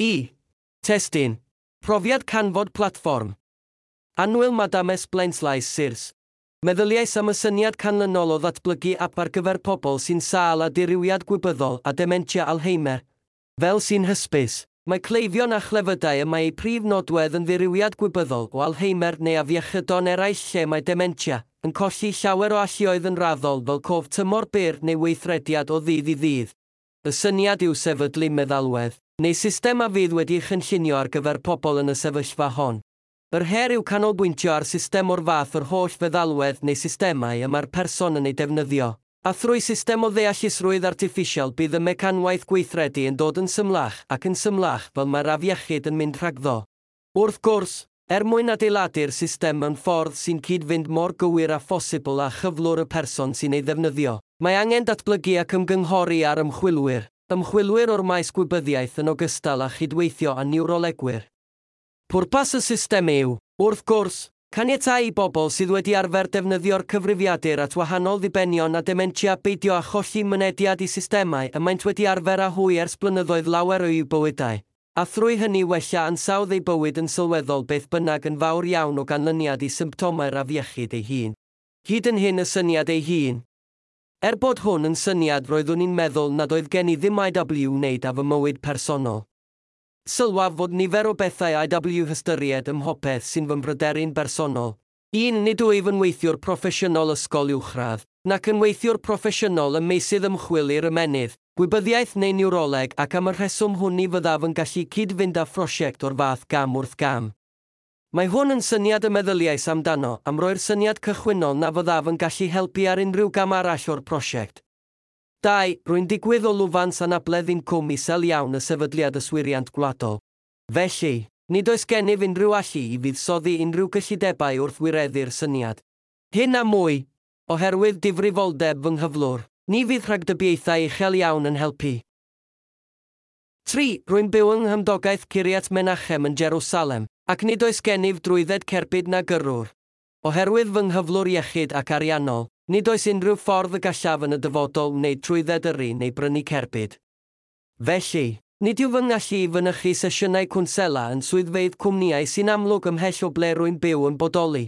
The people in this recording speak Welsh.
I. Testyn. Profiad canfod platfform. Anwyl Madames Blaenslais Sirs. Meddyliais am y syniad canlynol o ddatblygu ap ar gyfer pobl sy'n sal a diriwiad gwybyddol a dementia Alzheimer. Fel sy'n hysbys, mae cleifion a chlefydau y mae ei prif nodwedd yn ddiriwiad gwybyddol o Alzheimer neu afiechydon eraill lle mae dementia, yn colli llawer o allioedd yn raddol fel cof tymor byr neu weithrediad o ddydd i ddydd. Y syniad yw sefydlu meddalwedd, neu systema fydd wedi'i chynllunio ar gyfer pobl yn y sefyllfa hon. Yr her yw canolbwyntio ar system o'r fath o'r holl feddalwedd neu systemau y mae'r person yn ei defnyddio. A thrwy system o ddeallusrwydd artiffisial bydd y mecanwaith gweithredu yn dod yn symlach ac yn symlach fel mae'r afiechyd yn mynd rhagddo. Wrth gwrs, er mwyn adeiladu'r system yn ffordd sy'n cyd-fynd mor gywir a phosibl a chyflwr y person sy'n ei ddefnyddio. Mae angen datblygu ac ymgynghori ar ymchwilwyr, ymchwilwyr o'r maes gwybyddiaeth yn ogystal â chydweithio a niwrolegwyr. Pwrpas y system yw, wrth gwrs, caniatau i bobl sydd wedi arfer defnyddio'r cyfrifiadur at wahanol ddibenion a dementia beidio a cholli mynediad i systemau y maent wedi arfer â hwy ers blynyddoedd lawer o'u bywydau, a thrwy hynny wella ansawdd ei bywyd yn sylweddol beth bynnag yn fawr iawn o ganlyniad i symptomau'r afiechyd ei hun. Hyd yn hyn y syniad ei hun, Er bod hwn yn syniad roeddwn i'n meddwl nad oedd gen i ddim IW wneud â fy mywyd personol. Sylwaf fod nifer o bethau IW hystyried ym mhopeth sy'n fy mbryderu'n bersonol. Un nid wyf yn weithiwr proffesiynol ysgol uwchradd, nac yn weithiwr proffesiynol ym meisydd ymchwil i'r ymenydd, gwybyddiaeth neu niwroleg ac am y rheswm hwn i fyddaf yn gallu cyd-fynd â phrosiect o'r fath gam wrth gam. Mae hwn yn syniad y meddyliais amdano am roi'r syniad cychwynnol na fyddaf yn gallu helpu ar unrhyw gam arall o'r prosiect. 2. Rwy'n digwydd o lwfan sanableddi'n cwm isel iawn y sefydliad yswiriant gwladol. Felly, nid oes gennyf unrhyw allu i fuddsoddi unrhyw gyllidebau wrth wireddu'r syniad. Hyn a mwy, oherwydd difrifoldeb fy nghyflwr, ni fydd rhagdybiaethau uchel iawn yn helpu. 3. Rwy'n byw yng Nghymdogaeth Curiat Menachem yn Jerusalem, Ac nid oes gennyf drwydded cerbyd na gyrwr. Oherwydd fy nghyflwr iechyd ac ariannol, nid oes unrhyw ffordd y gallaf yn y dyfodol neu trwydded yrru neu brynu cerbyd. Felly, nid yw fy ngallu i fynychu sesiynau cwnsela yn swyddfeidd cwmnïau sy'n amlwg ymhell o ble rwy'n byw yn bodoli.